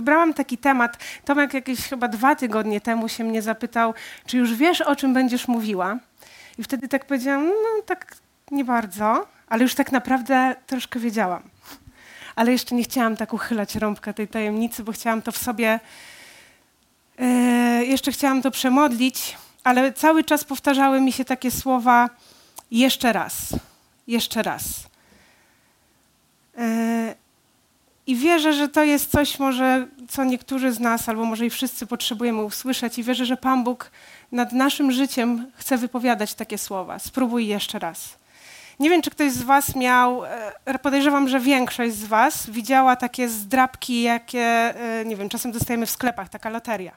wybrałam taki temat. Tomek jakieś chyba dwa tygodnie temu się mnie zapytał, czy już wiesz, o czym będziesz mówiła? I wtedy tak powiedziałam, no tak nie bardzo, ale już tak naprawdę troszkę wiedziałam. Ale jeszcze nie chciałam tak uchylać rąbka tej tajemnicy, bo chciałam to w sobie, yy, jeszcze chciałam to przemodlić, ale cały czas powtarzały mi się takie słowa jeszcze raz, jeszcze raz. Yy, I wierzę, że to jest coś może, co niektórzy z nas, albo może i wszyscy potrzebujemy usłyszeć i wierzę, że Pan Bóg nad naszym życiem chce wypowiadać takie słowa. Spróbuj jeszcze raz. Nie wiem, czy ktoś z Was miał, e, podejrzewam, że większość z Was widziała takie zdrabki, jakie, e, nie wiem, czasem dostajemy w sklepach, taka loteria.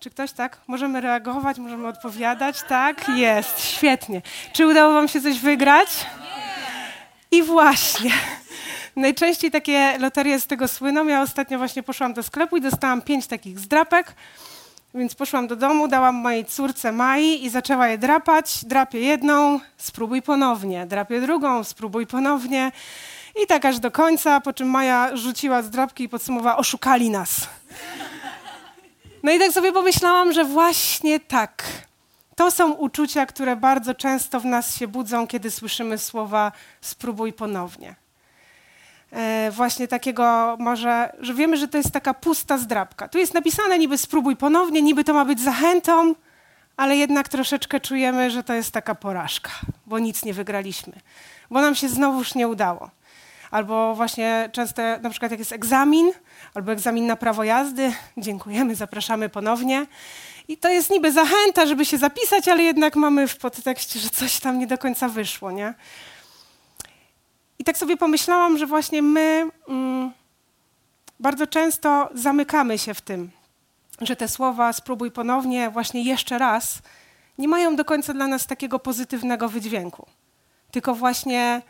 Czy ktoś tak? Możemy reagować, możemy odpowiadać? Tak? Jest, świetnie. Czy udało Wam się coś wygrać? I właśnie. Najczęściej takie loterie z tego słyną. Ja ostatnio właśnie poszłam do sklepu i dostałam pięć takich zdrapek. Więc poszłam do domu, dałam mojej córce Mai i zaczęła je drapać. Drapię jedną, spróbuj ponownie. Drapię drugą, spróbuj ponownie. I tak aż do końca, po czym Maja rzuciła z drapki i podsumowała, oszukali nas. No i tak sobie pomyślałam, że właśnie tak. To są uczucia, które bardzo często w nas się budzą, kiedy słyszymy słowa spróbuj ponownie. E, właśnie takiego może, że wiemy, że to jest taka pusta zdrabka. Tu jest napisane niby spróbuj ponownie, niby to ma być zachętą, ale jednak troszeczkę czujemy, że to jest taka porażka, bo nic nie wygraliśmy, bo nam się znowuż nie udało. Albo właśnie często, na przykład jak jest egzamin, albo egzamin na prawo jazdy, dziękujemy, zapraszamy ponownie. I to jest niby zachęta, żeby się zapisać, ale jednak mamy w podtekście, że coś tam nie do końca wyszło, nie? Tak sobie pomyślałam, że właśnie my mm, bardzo często zamykamy się w tym, że te słowa spróbuj ponownie, właśnie jeszcze raz, nie mają do końca dla nas takiego pozytywnego wydźwięku. Tylko właśnie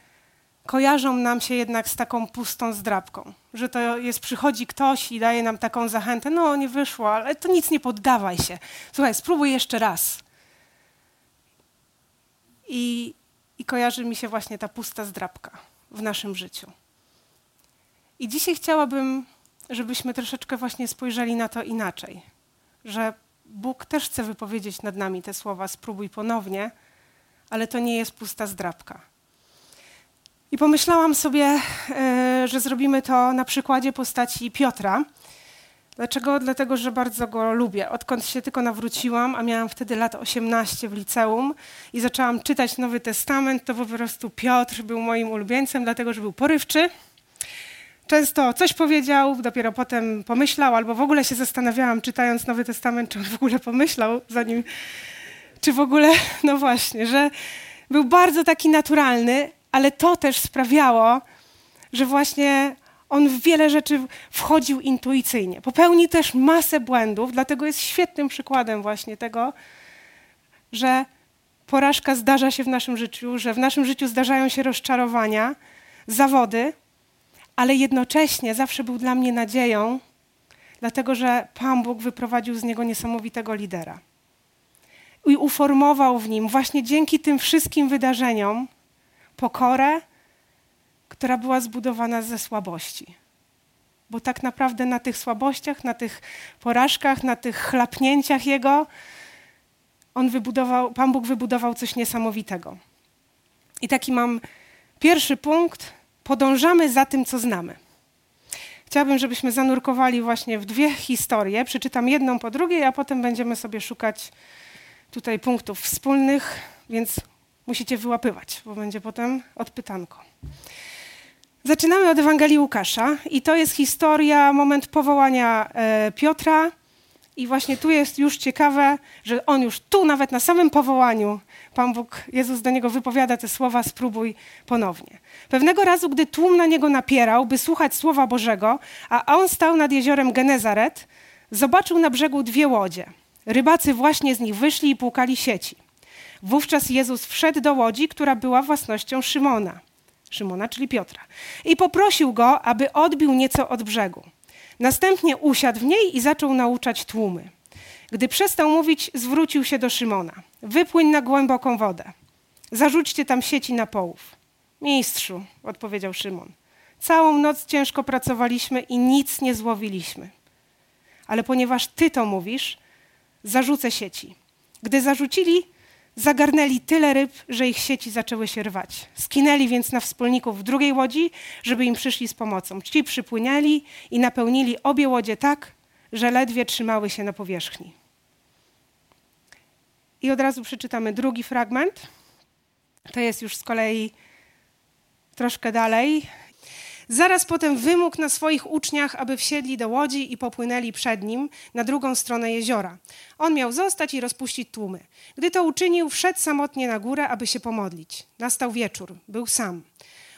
kojarzą nam się jednak z taką pustą zdrabką. Że to jest, przychodzi ktoś i daje nam taką zachętę, no nie wyszło, ale to nic nie poddawaj się. Słuchaj, spróbuj jeszcze raz. I, i kojarzy mi się właśnie ta pusta zdrabka w naszym życiu. I dzisiaj chciałabym, żebyśmy troszeczkę właśnie spojrzeli na to inaczej, że Bóg też chce wypowiedzieć nad nami te słowa: spróbuj ponownie, ale to nie jest pusta zdrabka. I pomyślałam sobie, e, że zrobimy to na przykładzie postaci Piotra. Dlaczego? Dlatego, że bardzo go lubię. Odkąd się tylko nawróciłam, a miałam wtedy lat 18 w liceum i zaczęłam czytać Nowy Testament, to po prostu Piotr był moim ulubieńcem, dlatego że był porywczy. Często coś powiedział, dopiero potem pomyślał, albo w ogóle się zastanawiałam, czytając Nowy Testament, czy on w ogóle pomyślał, zanim, czy w ogóle, no właśnie, że był bardzo taki naturalny, ale to też sprawiało, że właśnie on w wiele rzeczy wchodził intuicyjnie. Popełnił też masę błędów, dlatego jest świetnym przykładem właśnie tego, że porażka zdarza się w naszym życiu, że w naszym życiu zdarzają się rozczarowania, zawody, ale jednocześnie zawsze był dla mnie nadzieją, dlatego że Pan Bóg wyprowadził z niego niesamowitego lidera. I uformował w nim właśnie dzięki tym wszystkim wydarzeniom pokorę, która była zbudowana ze słabości. Bo tak naprawdę na tych słabościach, na tych porażkach, na tych chlapnięciach Jego, on wybudował, Pan Bóg wybudował coś niesamowitego. I taki mam pierwszy punkt. Podążamy za tym, co znamy. Chciałabym, żebyśmy zanurkowali właśnie w dwie historie. Przeczytam jedną po drugiej, a potem będziemy sobie szukać tutaj punktów wspólnych, więc musicie wyłapywać, bo będzie potem odpytanko. Zaczynamy od Ewangelii Łukasza i to jest historia, moment powołania e, Piotra. I właśnie tu jest już ciekawe, że on już tu, nawet na samym powołaniu, Pan Bóg, Jezus do niego wypowiada te słowa: spróbuj ponownie. Pewnego razu, gdy tłum na niego napierał, by słuchać słowa Bożego, a on stał nad jeziorem Genezaret, zobaczył na brzegu dwie łodzie. Rybacy właśnie z nich wyszli i płukali sieci. Wówczas Jezus wszedł do łodzi, która była własnością Szymona. Szymona, czyli Piotra, i poprosił go, aby odbił nieco od brzegu. Następnie usiadł w niej i zaczął nauczać tłumy. Gdy przestał mówić, zwrócił się do Szymona. Wypłyń na głęboką wodę. Zarzućcie tam sieci na połów. Mistrzu, odpowiedział Szymon. Całą noc ciężko pracowaliśmy i nic nie złowiliśmy. Ale ponieważ ty to mówisz, zarzucę sieci. Gdy zarzucili, zagarnęli tyle ryb, że ich sieci zaczęły się rwać. Skinęli więc na wspólników w drugiej łodzi, żeby im przyszli z pomocą. Ci przypłynęli i napełnili obie łodzie tak, że ledwie trzymały się na powierzchni. I od razu przeczytamy drugi fragment. To jest już z kolei troszkę dalej. Zaraz potem wymógł na swoich uczniach, aby wsiedli do łodzi i popłynęli przed nim na drugą stronę jeziora. On miał zostać i rozpuścić tłumy. Gdy to uczynił, wszedł samotnie na górę, aby się pomodlić. Nastał wieczór, był sam.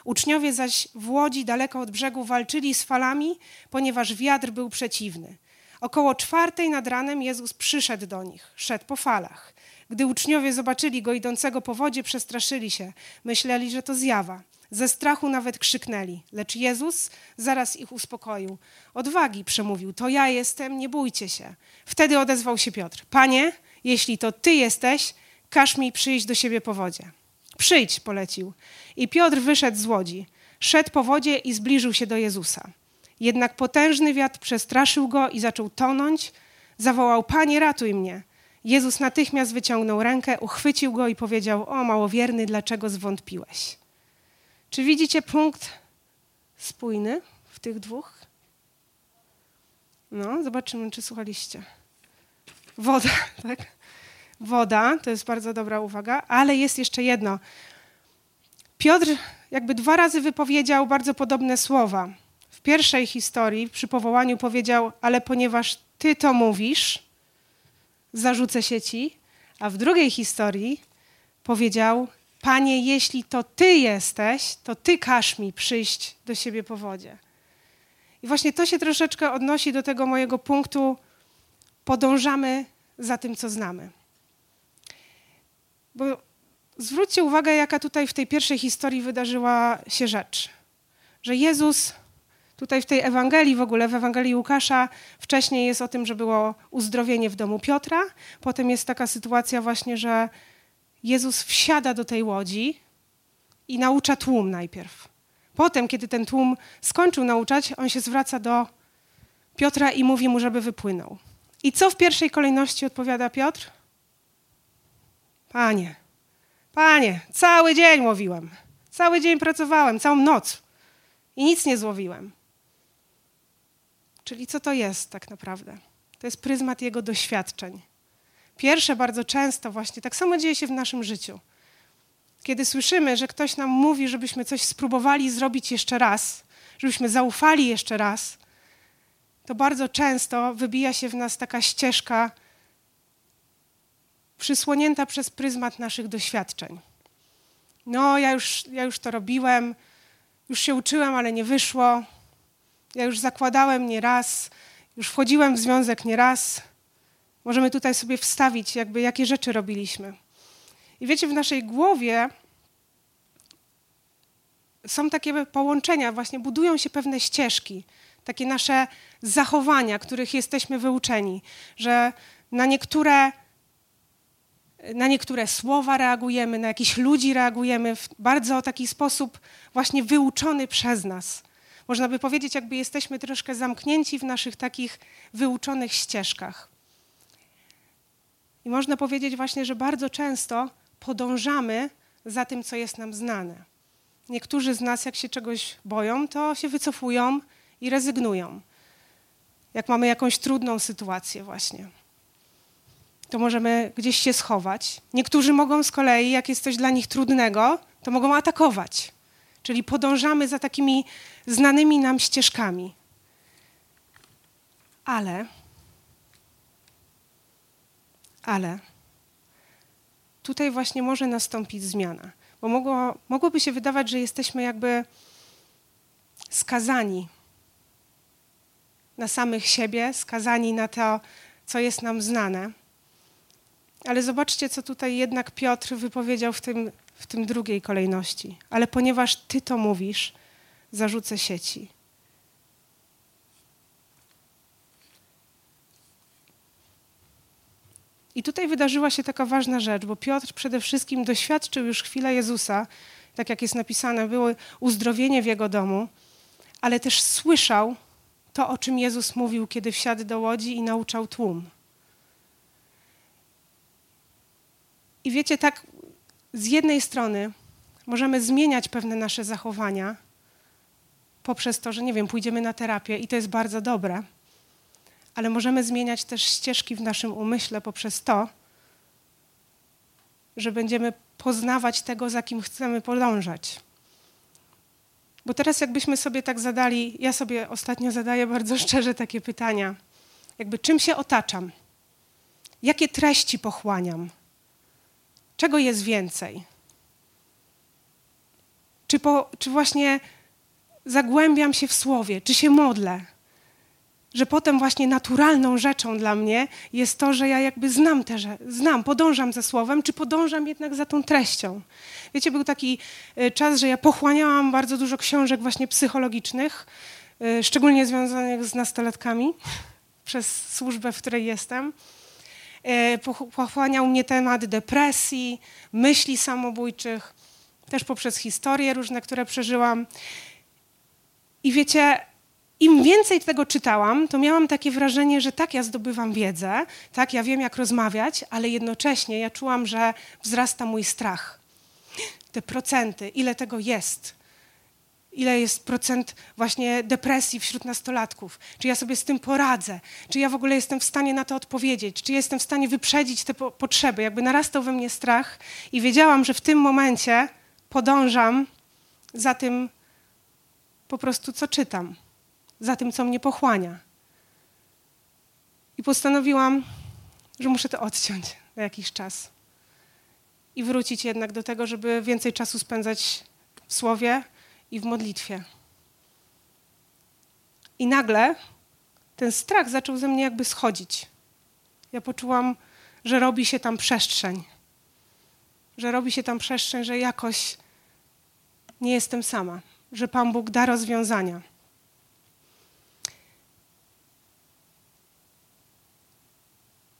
Uczniowie zaś w łodzi daleko od brzegu walczyli z falami, ponieważ wiatr był przeciwny. Około czwartej nad ranem Jezus przyszedł do nich, szedł po falach. Gdy uczniowie zobaczyli go idącego po wodzie, przestraszyli się. Myśleli, że to zjawa. Ze strachu nawet krzyknęli, lecz Jezus zaraz ich uspokoił. Odwagi, przemówił, to ja jestem, nie bójcie się. Wtedy odezwał się Piotr. Panie, jeśli to ty jesteś, każ mi przyjść do siebie po wodzie. Przyjdź, polecił. I Piotr wyszedł z łodzi. Szedł po wodzie i zbliżył się do Jezusa. Jednak potężny wiatr przestraszył go i zaczął tonąć. Zawołał: Panie, ratuj mnie. Jezus natychmiast wyciągnął rękę, uchwycił go i powiedział: O małowierny, dlaczego zwątpiłeś? Czy widzicie punkt spójny w tych dwóch? No, zobaczymy, czy słuchaliście. Woda, tak? Woda, to jest bardzo dobra uwaga, ale jest jeszcze jedno. Piotr jakby dwa razy wypowiedział bardzo podobne słowa. W pierwszej historii, przy powołaniu, powiedział: Ale ponieważ ty to mówisz, zarzucę się ci. A w drugiej historii powiedział: Panie, jeśli to Ty jesteś, to Ty każ mi przyjść do siebie po wodzie. I właśnie to się troszeczkę odnosi do tego mojego punktu. Podążamy za tym, co znamy. Bo zwróćcie uwagę, jaka tutaj w tej pierwszej historii wydarzyła się rzecz. Że Jezus tutaj w tej Ewangelii, w ogóle w Ewangelii Łukasza, wcześniej jest o tym, że było uzdrowienie w domu Piotra. Potem jest taka sytuacja właśnie, że Jezus wsiada do tej łodzi i naucza tłum najpierw. Potem, kiedy ten tłum skończył nauczać, on się zwraca do Piotra i mówi mu, żeby wypłynął. I co w pierwszej kolejności odpowiada Piotr? Panie, panie, cały dzień łowiłem, cały dzień pracowałem, całą noc i nic nie złowiłem. Czyli co to jest tak naprawdę? To jest pryzmat jego doświadczeń. Pierwsze bardzo często właśnie tak samo dzieje się w naszym życiu. Kiedy słyszymy, że ktoś nam mówi, żebyśmy coś spróbowali zrobić jeszcze raz, żebyśmy zaufali jeszcze raz, to bardzo często wybija się w nas taka ścieżka przysłonięta przez pryzmat naszych doświadczeń. No, ja już, ja już to robiłem, już się uczyłem, ale nie wyszło. Ja już zakładałem nie raz, już wchodziłem w związek nie raz. Możemy tutaj sobie wstawić, jakby jakie rzeczy robiliśmy. I wiecie, w naszej głowie są takie połączenia, właśnie budują się pewne ścieżki, takie nasze zachowania, których jesteśmy wyuczeni, że na niektóre, na niektóre słowa reagujemy, na jakichś ludzi reagujemy w bardzo taki sposób właśnie wyuczony przez nas. Można by powiedzieć, jakby jesteśmy troszkę zamknięci w naszych takich wyuczonych ścieżkach. I można powiedzieć właśnie, że bardzo często podążamy za tym, co jest nam znane. Niektórzy z nas, jak się czegoś boją, to się wycofują i rezygnują. Jak mamy jakąś trudną sytuację, właśnie, to możemy gdzieś się schować. Niektórzy mogą z kolei, jak jest coś dla nich trudnego, to mogą atakować. Czyli podążamy za takimi znanymi nam ścieżkami. Ale ale tutaj właśnie może nastąpić zmiana, bo mogło, mogłoby się wydawać, że jesteśmy jakby skazani na samych siebie, skazani na to, co jest nam znane. Ale zobaczcie, co tutaj jednak Piotr wypowiedział w tym, w tym drugiej kolejności. Ale ponieważ Ty to mówisz, zarzucę sieci. I tutaj wydarzyła się taka ważna rzecz, bo Piotr przede wszystkim doświadczył już chwilę Jezusa, tak jak jest napisane, było uzdrowienie w jego domu. ale też słyszał to, o czym Jezus mówił, kiedy wsiadł do łodzi i nauczał tłum. I wiecie, tak z jednej strony możemy zmieniać pewne nasze zachowania poprzez to, że nie wiem, pójdziemy na terapię i to jest bardzo dobre, ale możemy zmieniać też ścieżki w naszym umyśle poprzez to, że będziemy poznawać tego, za kim chcemy podążać. Bo teraz, jakbyśmy sobie tak zadali, ja sobie ostatnio zadaję bardzo szczerze takie pytania: jakby czym się otaczam? Jakie treści pochłaniam? Czego jest więcej? Czy, po, czy właśnie zagłębiam się w słowie, czy się modlę? Że potem właśnie naturalną rzeczą dla mnie jest to, że ja jakby znam te, że znam, podążam za słowem, czy podążam jednak za tą treścią. Wiecie, był taki e, czas, że ja pochłaniałam bardzo dużo książek właśnie psychologicznych, e, szczególnie związanych z nastolatkami, przez służbę, w której jestem. E, pochłaniał mnie temat depresji, myśli samobójczych, też poprzez historie różne, które przeżyłam. I wiecie, im więcej tego czytałam, to miałam takie wrażenie, że tak, ja zdobywam wiedzę, tak, ja wiem, jak rozmawiać, ale jednocześnie ja czułam, że wzrasta mój strach. Te procenty, ile tego jest ile jest procent właśnie depresji wśród nastolatków, czy ja sobie z tym poradzę, czy ja w ogóle jestem w stanie na to odpowiedzieć, czy jestem w stanie wyprzedzić te po potrzeby. Jakby narastał we mnie strach i wiedziałam, że w tym momencie podążam za tym po prostu, co czytam, za tym, co mnie pochłania. I postanowiłam, że muszę to odciąć na jakiś czas i wrócić jednak do tego, żeby więcej czasu spędzać w słowie, i w modlitwie. I nagle ten strach zaczął ze mnie jakby schodzić. Ja poczułam, że robi się tam przestrzeń. Że robi się tam przestrzeń, że jakoś nie jestem sama, że Pan Bóg da rozwiązania.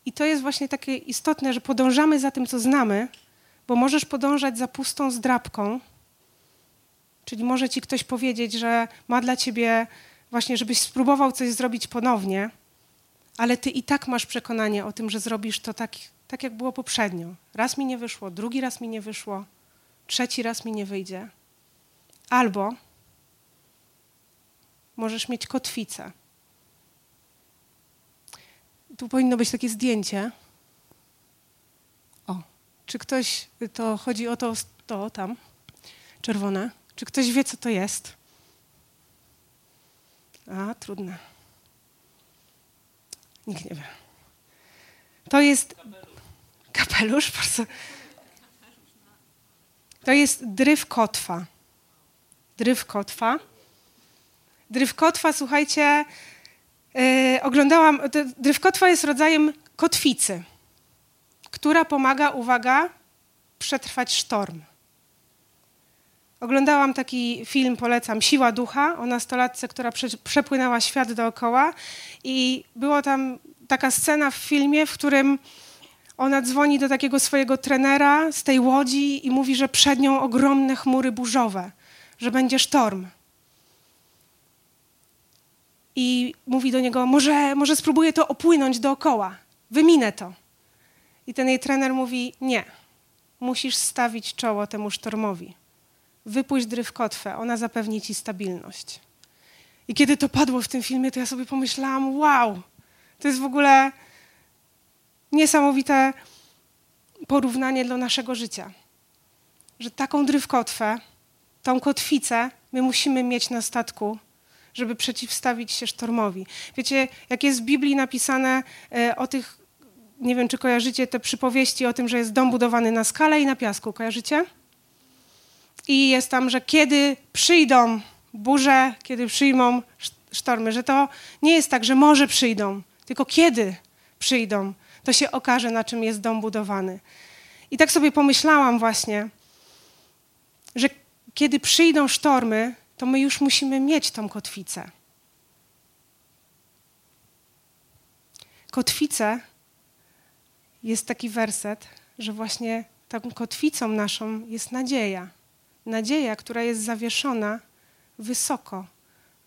I to jest właśnie takie istotne, że podążamy za tym, co znamy, bo możesz podążać za pustą zdrabką, Czyli może ci ktoś powiedzieć, że ma dla ciebie właśnie, żebyś spróbował coś zrobić ponownie, ale ty i tak masz przekonanie o tym, że zrobisz to tak, tak jak było poprzednio. Raz mi nie wyszło, drugi raz mi nie wyszło, trzeci raz mi nie wyjdzie. Albo możesz mieć kotwicę. Tu powinno być takie zdjęcie. O, czy ktoś, to chodzi o to, to tam, czerwone. Czy ktoś wie, co to jest? A, trudne. Nikt nie wie. To jest kapelusz. To jest dryf kotwa. Dryf kotwa. Dryf kotwa, słuchajcie, yy, oglądałam. Dryf kotwa jest rodzajem kotwicy, która pomaga, uwaga, przetrwać sztorm. Oglądałam taki film, polecam, Siła Ducha, o nastolatce, która prze, przepłynęła świat dookoła i była tam taka scena w filmie, w którym ona dzwoni do takiego swojego trenera z tej łodzi i mówi, że przed nią ogromne chmury burzowe, że będzie sztorm. I mówi do niego, może, może spróbuję to opłynąć dookoła, wyminę to. I ten jej trener mówi, nie, musisz stawić czoło temu sztormowi wypuść drywkotwę, ona zapewni ci stabilność. I kiedy to padło w tym filmie, to ja sobie pomyślałam, wow, to jest w ogóle niesamowite porównanie dla naszego życia. Że taką drywkotwę, tą kotwicę my musimy mieć na statku, żeby przeciwstawić się sztormowi. Wiecie, jak jest w Biblii napisane e, o tych, nie wiem czy kojarzycie te przypowieści o tym, że jest dom budowany na skale i na piasku, kojarzycie? i jest tam, że kiedy przyjdą burze, kiedy przyjmą sztormy, że to nie jest tak, że może przyjdą, tylko kiedy przyjdą, to się okaże, na czym jest dom budowany. I tak sobie pomyślałam właśnie, że kiedy przyjdą sztormy, to my już musimy mieć tą kotwicę. Kotwicę jest taki werset, że właśnie tą kotwicą naszą jest nadzieja nadzieja, która jest zawieszona wysoko,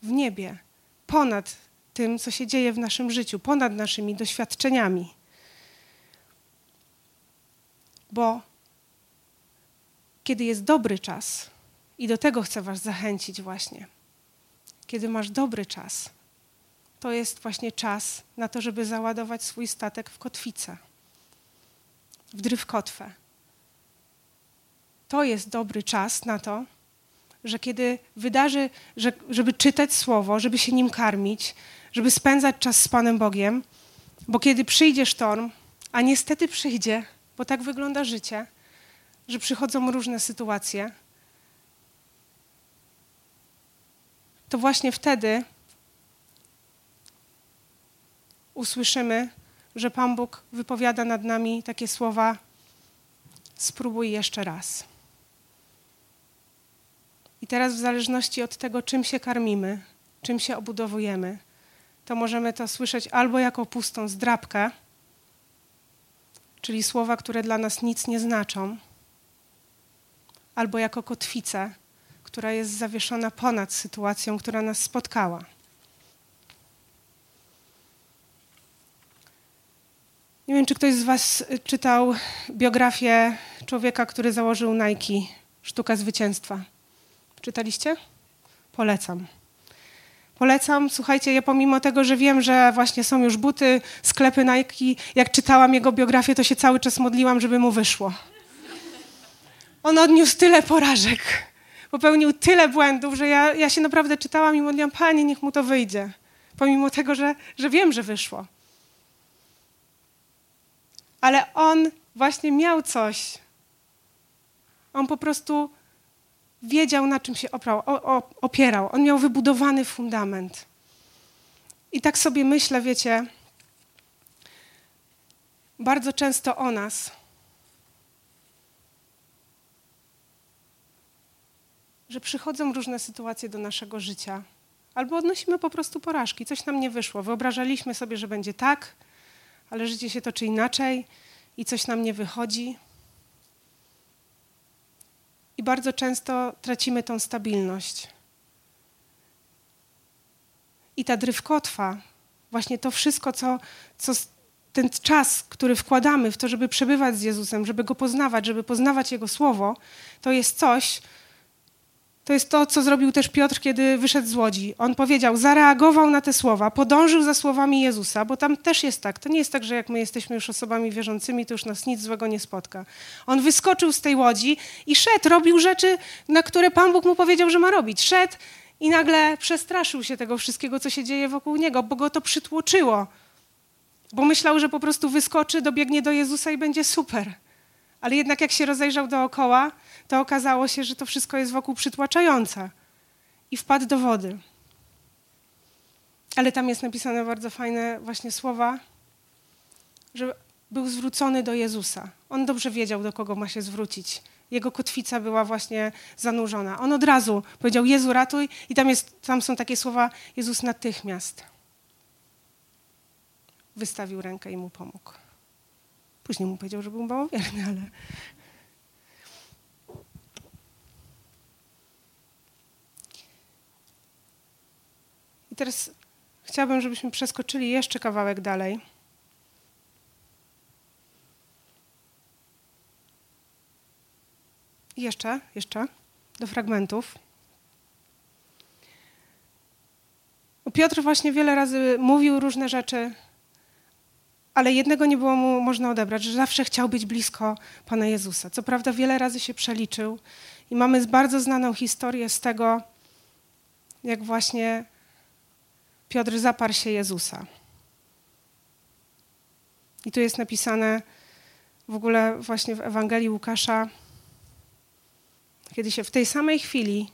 w niebie, ponad tym, co się dzieje w naszym życiu, ponad naszymi doświadczeniami. Bo kiedy jest dobry czas, i do tego chcę Was zachęcić właśnie, kiedy masz dobry czas, to jest właśnie czas na to, żeby załadować swój statek w kotwicę, w drywkotwę. To jest dobry czas na to, że kiedy wydarzy, że, żeby czytać słowo, żeby się nim karmić, żeby spędzać czas z Panem Bogiem, bo kiedy przyjdzie sztorm, a niestety przyjdzie, bo tak wygląda życie, że przychodzą różne sytuacje, to właśnie wtedy usłyszymy, że Pan Bóg wypowiada nad nami takie słowa: spróbuj jeszcze raz. I teraz, w zależności od tego, czym się karmimy, czym się obudowujemy, to możemy to słyszeć albo jako pustą zdrabkę, czyli słowa, które dla nas nic nie znaczą, albo jako kotwicę, która jest zawieszona ponad sytuacją, która nas spotkała. Nie wiem, czy ktoś z Was czytał biografię człowieka, który założył Nike, Sztuka Zwycięstwa. Czytaliście? Polecam. Polecam, słuchajcie, ja pomimo tego, że wiem, że właśnie są już buty, sklepy Nike, jak czytałam jego biografię, to się cały czas modliłam, żeby mu wyszło. On odniósł tyle porażek, popełnił tyle błędów, że ja, ja się naprawdę czytałam i modliłam, Panie, niech mu to wyjdzie. Pomimo tego, że, że wiem, że wyszło. Ale on właśnie miał coś. On po prostu wiedział, na czym się oprał, opierał. On miał wybudowany fundament. I tak sobie myślę, wiecie, bardzo często o nas. Że przychodzą różne sytuacje do naszego życia, albo odnosimy po prostu porażki, coś nam nie wyszło. Wyobrażaliśmy sobie, że będzie tak, ale życie się toczy inaczej i coś nam nie wychodzi. I bardzo często tracimy tą stabilność. I ta drywkotwa, właśnie to wszystko, co, co ten czas, który wkładamy w to, żeby przebywać z Jezusem, żeby Go poznawać, żeby poznawać Jego Słowo, to jest coś, to jest to, co zrobił też Piotr, kiedy wyszedł z łodzi. On powiedział, zareagował na te słowa, podążył za słowami Jezusa, bo tam też jest tak. To nie jest tak, że jak my jesteśmy już osobami wierzącymi, to już nas nic złego nie spotka. On wyskoczył z tej łodzi i szedł, robił rzeczy, na które Pan Bóg mu powiedział, że ma robić. Szedł i nagle przestraszył się tego wszystkiego, co się dzieje wokół niego, bo go to przytłoczyło. Bo myślał, że po prostu wyskoczy, dobiegnie do Jezusa i będzie super. Ale jednak jak się rozejrzał dookoła, to okazało się, że to wszystko jest wokół przytłaczające. I wpadł do wody. Ale tam jest napisane bardzo fajne właśnie słowa, że był zwrócony do Jezusa. On dobrze wiedział, do kogo ma się zwrócić. Jego kotwica była właśnie zanurzona. On od razu powiedział: Jezu, ratuj, i tam, jest, tam są takie słowa: Jezus natychmiast wystawił rękę i mu pomógł. Później mu powiedział, że był małowierny, ale I teraz chciałabym, żebyśmy przeskoczyli jeszcze kawałek dalej. I jeszcze, jeszcze do fragmentów. Piotr właśnie wiele razy mówił różne rzeczy, ale jednego nie było mu można odebrać, że zawsze chciał być blisko Pana Jezusa. Co prawda wiele razy się przeliczył i mamy bardzo znaną historię z tego, jak właśnie Piotr zaparł się Jezusa. I tu jest napisane w ogóle właśnie w Ewangelii Łukasza, kiedy się w tej samej chwili,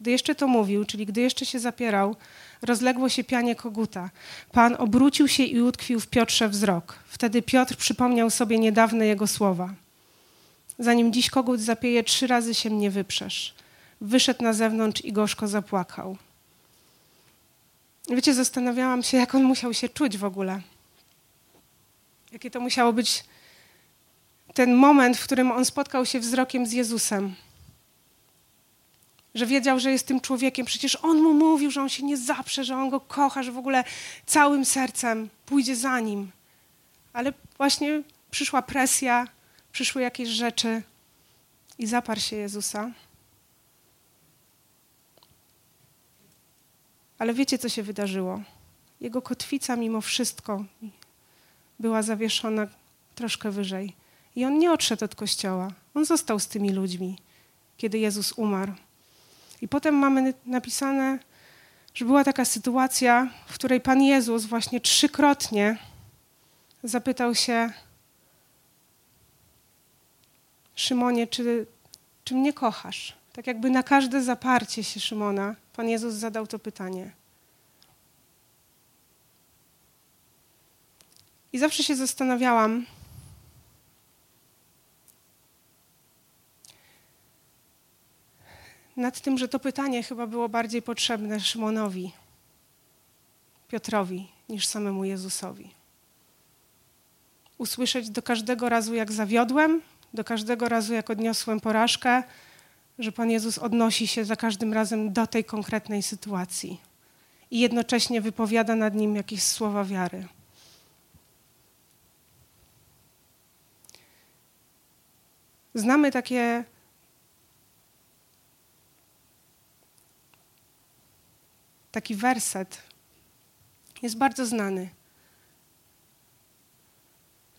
gdy jeszcze to mówił, czyli gdy jeszcze się zapierał, rozległo się pianie koguta. Pan obrócił się i utkwił w Piotrze wzrok. Wtedy Piotr przypomniał sobie niedawne jego słowa. Zanim dziś kogut zapieje, trzy razy się mnie wyprzesz. Wyszedł na zewnątrz i gorzko zapłakał. Wiecie, zastanawiałam się, jak on musiał się czuć w ogóle. Jakie to musiało być ten moment, w którym on spotkał się wzrokiem z Jezusem. Że wiedział, że jest tym człowiekiem. Przecież on mu mówił, że on się nie zaprze, że on go kocha, że w ogóle całym sercem pójdzie za nim. Ale właśnie przyszła presja, przyszły jakieś rzeczy i zaparł się Jezusa. Ale wiecie, co się wydarzyło? Jego kotwica mimo wszystko była zawieszona troszkę wyżej. I on nie odszedł od kościoła. On został z tymi ludźmi, kiedy Jezus umarł. I potem mamy napisane, że była taka sytuacja, w której Pan Jezus właśnie trzykrotnie zapytał się Szymonie, czy, czy mnie kochasz? Tak jakby na każde zaparcie się Szymona Pan Jezus zadał to pytanie. I zawsze się zastanawiałam, nad tym, że to pytanie chyba było bardziej potrzebne Szymonowi, Piotrowi, niż samemu Jezusowi. Usłyszeć do każdego razu, jak zawiodłem, do każdego razu, jak odniosłem porażkę, że Pan Jezus odnosi się za każdym razem do tej konkretnej sytuacji i jednocześnie wypowiada nad nim jakieś słowa wiary. Znamy takie taki werset jest bardzo znany.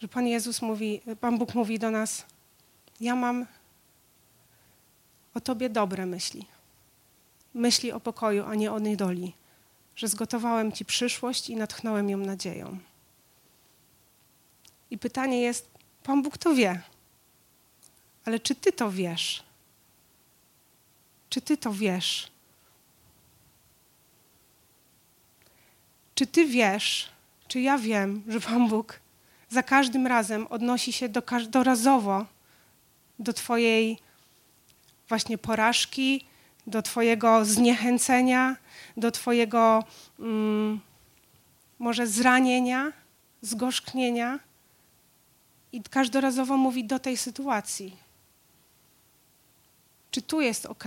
Że Pan Jezus mówi, Pan Bóg mówi do nas: Ja mam o Tobie dobre myśli. Myśli o pokoju, a nie o niedoli. Że zgotowałem Ci przyszłość i natchnąłem ją nadzieją. I pytanie jest: Pan Bóg to wie, ale czy Ty to wiesz? Czy Ty to wiesz? Czy ty wiesz, czy ja wiem, że Pan Bóg za każdym razem odnosi się do każdorazowo do Twojej właśnie porażki, do Twojego zniechęcenia, do Twojego mm, może zranienia, zgorzknienia i każdorazowo mówi do tej sytuacji. Czy tu jest ok?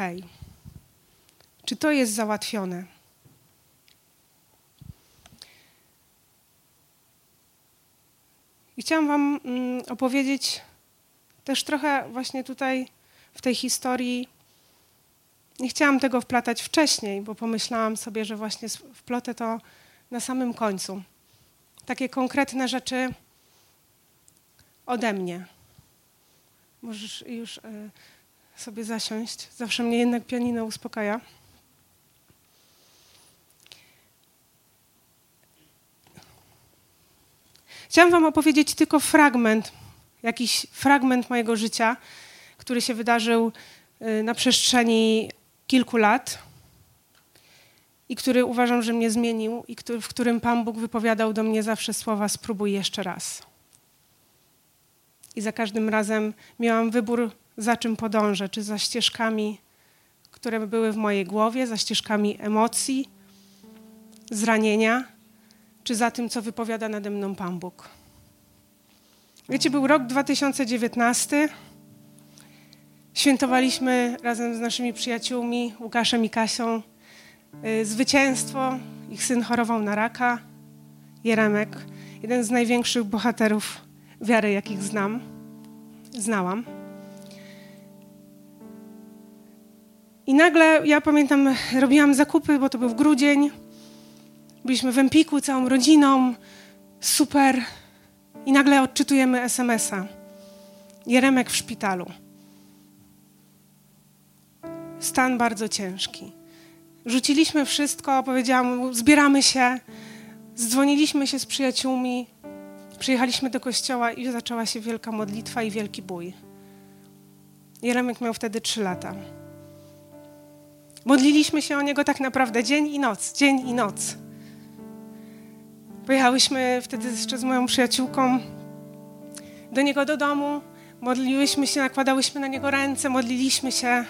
Czy to jest załatwione? I chciałam Wam mm, opowiedzieć też trochę właśnie tutaj w tej historii. Nie chciałam tego wplatać wcześniej, bo pomyślałam sobie, że właśnie wplotę to na samym końcu. Takie konkretne rzeczy ode mnie. Możesz już e, sobie zasiąść. Zawsze mnie jednak pianino uspokaja. Chciałam Wam opowiedzieć tylko fragment, jakiś fragment mojego życia, który się wydarzył y, na przestrzeni kilku lat i który uważam, że mnie zmienił i w którym Pan Bóg wypowiadał do mnie zawsze słowa spróbuj jeszcze raz. I za każdym razem miałam wybór, za czym podążę, czy za ścieżkami, które były w mojej głowie, za ścieżkami emocji, zranienia, czy za tym, co wypowiada nade mną Pan Bóg. Wiecie, był rok 2019. Świętowaliśmy razem z naszymi przyjaciółmi, Łukaszem i Kasią, y, zwycięstwo. Ich syn chorował na raka, Jeremek, jeden z największych bohaterów wiary, jakich znam, znałam. I nagle, ja pamiętam, robiłam zakupy, bo to był grudzień. Byliśmy w Empiku całą rodziną, super. I nagle odczytujemy SMS-a. Jeremek w szpitalu. Stan bardzo ciężki. Rzuciliśmy wszystko, powiedziałam, zbieramy się, zdzwoniliśmy się z przyjaciółmi, przyjechaliśmy do kościoła i zaczęła się wielka modlitwa i wielki bój. Jeremek miał wtedy trzy lata. Modliliśmy się o niego tak naprawdę dzień i noc, dzień i noc. Pojechałyśmy wtedy jeszcze z moją przyjaciółką do niego do domu, modliłyśmy się, nakładałyśmy na niego ręce, modliliśmy się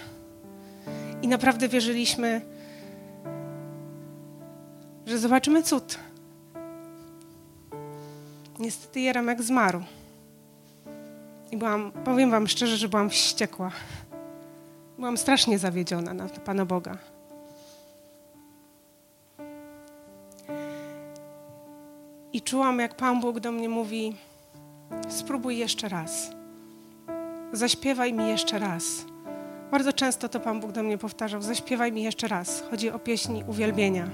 i naprawdę wierzyliśmy, że zobaczymy cud. Niestety Jeremek zmarł. I byłam, powiem wam szczerze, że byłam wściekła. byłam strasznie zawiedziona na Pana Boga. Czułam, jak Pan Bóg do mnie mówi: Spróbuj jeszcze raz. Zaśpiewaj mi jeszcze raz. Bardzo często to Pan Bóg do mnie powtarzał: Zaśpiewaj mi jeszcze raz. Chodzi o pieśni uwielbienia.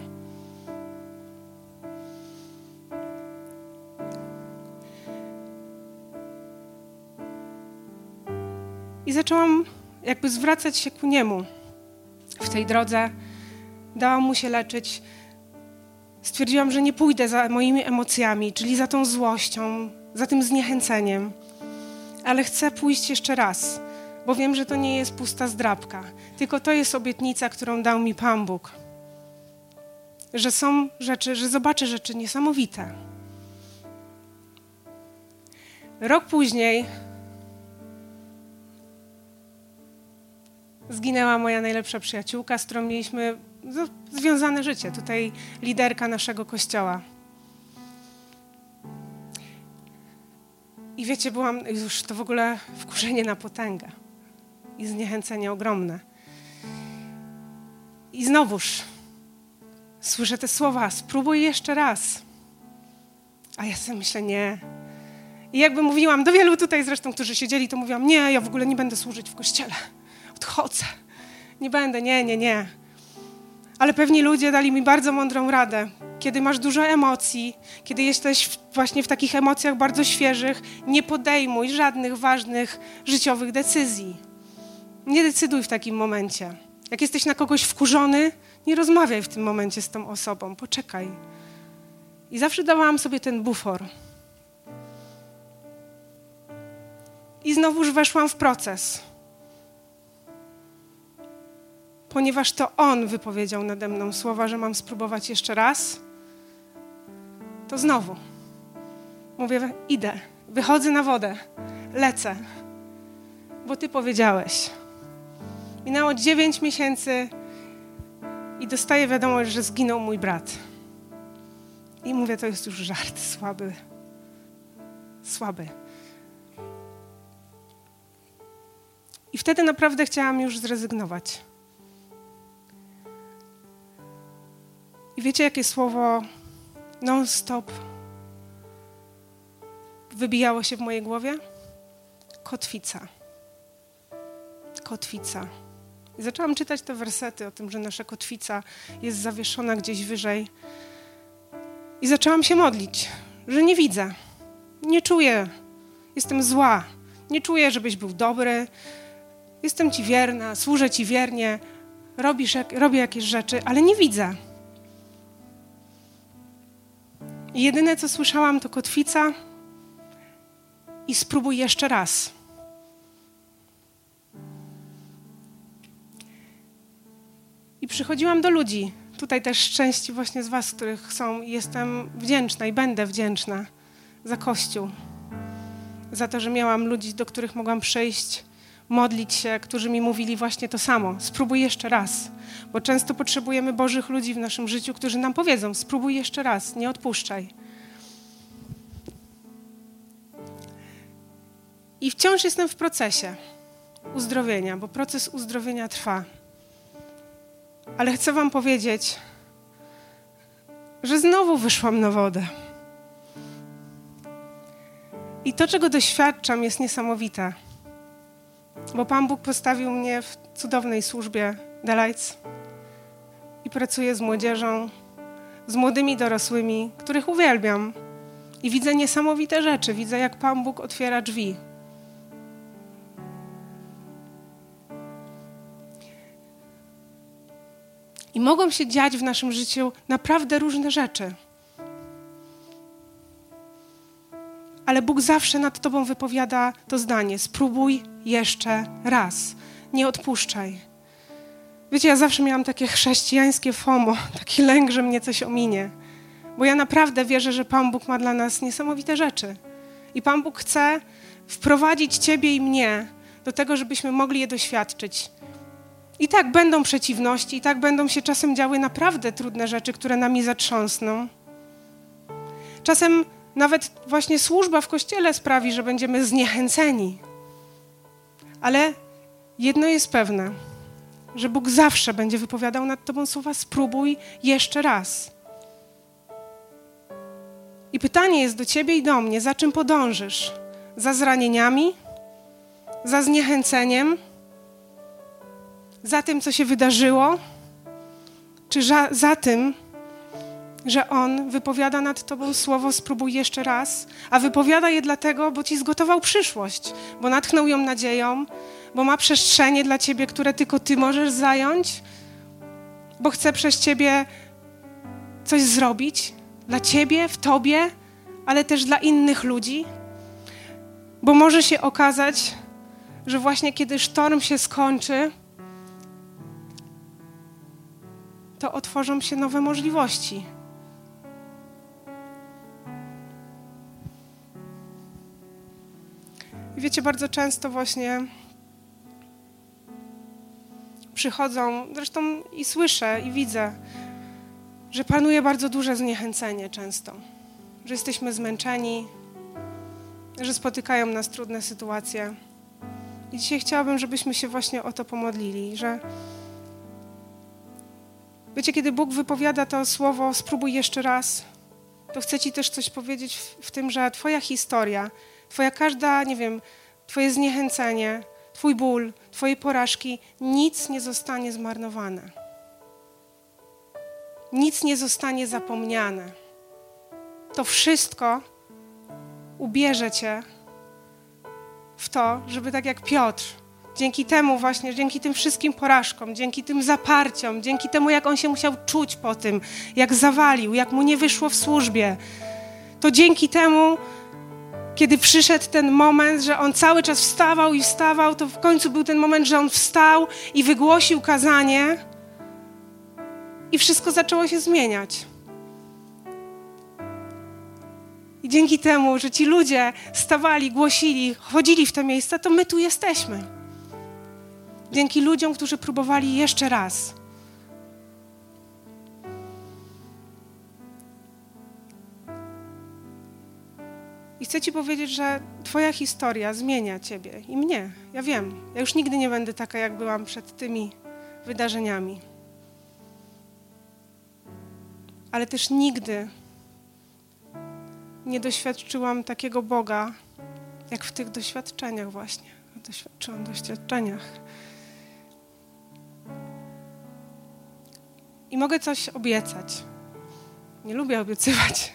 I zaczęłam jakby zwracać się ku Niemu w tej drodze. Dałam Mu się leczyć. Stwierdziłam, że nie pójdę za moimi emocjami, czyli za tą złością, za tym zniechęceniem, ale chcę pójść jeszcze raz, bo wiem, że to nie jest pusta zdrabka, tylko to jest obietnica, którą dał mi Pan Bóg. Że są rzeczy, że zobaczę rzeczy niesamowite. Rok później zginęła moja najlepsza przyjaciółka, z którą mieliśmy związane życie. Tutaj liderka naszego kościoła. I wiecie, byłam już to w ogóle wkurzenie na potęgę i zniechęcenie ogromne. I znowuż słyszę te słowa: spróbuj jeszcze raz. A ja sobie myślę, nie. I jakby mówiłam do wielu tutaj zresztą, którzy siedzieli, to mówiłam, nie, ja w ogóle nie będę służyć w kościele. Odchodzę. Nie będę, nie, nie, nie. Ale pewni ludzie dali mi bardzo mądrą radę. Kiedy masz dużo emocji, kiedy jesteś właśnie w takich emocjach bardzo świeżych, nie podejmuj żadnych ważnych życiowych decyzji. Nie decyduj w takim momencie. Jak jesteś na kogoś wkurzony, nie rozmawiaj w tym momencie z tą osobą, poczekaj. I zawsze dawałam sobie ten bufor. I znowuż weszłam w proces ponieważ to On wypowiedział nade mną słowa, że mam spróbować jeszcze raz, to znowu mówię: idę, wychodzę na wodę, lecę, bo Ty powiedziałeś. Minęło dziewięć miesięcy i dostaję wiadomość, że zginął mój brat. I mówię: To jest już żart słaby. Słaby. I wtedy naprawdę chciałam już zrezygnować. I wiecie, jakie słowo non-stop wybijało się w mojej głowie? Kotwica. Kotwica. I zaczęłam czytać te wersety o tym, że nasza kotwica jest zawieszona gdzieś wyżej. I zaczęłam się modlić, że nie widzę, nie czuję, jestem zła, nie czuję, żebyś był dobry, jestem ci wierna, służę ci wiernie, robisz, robię jakieś rzeczy, ale nie widzę. I jedyne, co słyszałam, to kotwica i spróbuj jeszcze raz. I przychodziłam do ludzi. Tutaj też części właśnie z Was, których są. Jestem wdzięczna i będę wdzięczna za Kościół. Za to, że miałam ludzi, do których mogłam przyjść, modlić się, którzy mi mówili właśnie to samo. Spróbuj jeszcze raz. Bo często potrzebujemy Bożych ludzi w naszym życiu, którzy nam powiedzą: spróbuj jeszcze raz, nie odpuszczaj. I wciąż jestem w procesie uzdrowienia, bo proces uzdrowienia trwa. Ale chcę Wam powiedzieć, że znowu wyszłam na wodę. I to, czego doświadczam, jest niesamowite, bo Pan Bóg postawił mnie w cudownej służbie The Lights i pracuję z młodzieżą, z młodymi dorosłymi, których uwielbiam. I widzę niesamowite rzeczy. Widzę, jak Pan Bóg otwiera drzwi. I mogą się dziać w naszym życiu naprawdę różne rzeczy. Ale Bóg zawsze nad Tobą wypowiada to zdanie: spróbuj jeszcze raz, nie odpuszczaj. Wiecie, ja zawsze miałam takie chrześcijańskie FOMO, taki lęk, że mnie coś ominie. Bo ja naprawdę wierzę, że Pan Bóg ma dla nas niesamowite rzeczy. I Pan Bóg chce wprowadzić Ciebie i mnie do tego, żebyśmy mogli je doświadczyć. I tak będą przeciwności, i tak będą się czasem działy naprawdę trudne rzeczy, które nami zatrząsną. Czasem nawet właśnie służba w kościele sprawi, że będziemy zniechęceni. Ale jedno jest pewne: że Bóg zawsze będzie wypowiadał nad Tobą słowa: spróbuj jeszcze raz. I pytanie jest do Ciebie i do mnie: za czym podążysz? Za zranieniami? Za zniechęceniem? Za tym, co się wydarzyło? Czy za, za tym, że On wypowiada nad Tobą słowo, spróbuj jeszcze raz, a wypowiada je dlatego, bo Ci zgotował przyszłość, bo natchnął ją nadzieją, bo ma przestrzenie dla Ciebie, które tylko Ty możesz zająć, bo chce przez Ciebie coś zrobić dla Ciebie, w Tobie, ale też dla innych ludzi, bo może się okazać, że właśnie kiedy sztorm się skończy, to otworzą się nowe możliwości I wiecie, bardzo często właśnie przychodzą, zresztą i słyszę, i widzę, że panuje bardzo duże zniechęcenie często, że jesteśmy zmęczeni, że spotykają nas trudne sytuacje. I dzisiaj chciałabym, żebyśmy się właśnie o to pomodlili, że wiecie, kiedy Bóg wypowiada to słowo, spróbuj jeszcze raz, to chcę Ci też coś powiedzieć w, w tym, że Twoja historia, Twoja każda, nie wiem, Twoje zniechęcenie, Twój ból, Twoje porażki, nic nie zostanie zmarnowane. Nic nie zostanie zapomniane. To wszystko ubierze Cię w to, żeby tak jak Piotr, dzięki temu właśnie, dzięki tym wszystkim porażkom, dzięki tym zaparciom, dzięki temu, jak on się musiał czuć po tym, jak zawalił, jak mu nie wyszło w służbie, to dzięki temu kiedy przyszedł ten moment, że on cały czas wstawał i wstawał, to w końcu był ten moment, że on wstał i wygłosił kazanie, i wszystko zaczęło się zmieniać. I dzięki temu, że ci ludzie stawali, głosili, chodzili w te miejsca, to my tu jesteśmy. Dzięki ludziom, którzy próbowali jeszcze raz. Chcę Ci powiedzieć, że Twoja historia zmienia Ciebie i mnie. Ja wiem, ja już nigdy nie będę taka, jak byłam przed tymi wydarzeniami. Ale też nigdy nie doświadczyłam takiego Boga, jak w tych doświadczeniach właśnie. Doświadczyłam doświadczeniach. I mogę coś obiecać. Nie lubię obiecywać,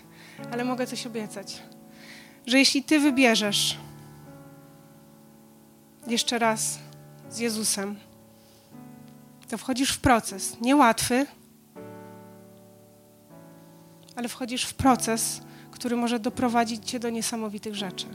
ale mogę coś obiecać że jeśli Ty wybierzesz jeszcze raz z Jezusem, to wchodzisz w proces, niełatwy, ale wchodzisz w proces, który może doprowadzić Cię do niesamowitych rzeczy.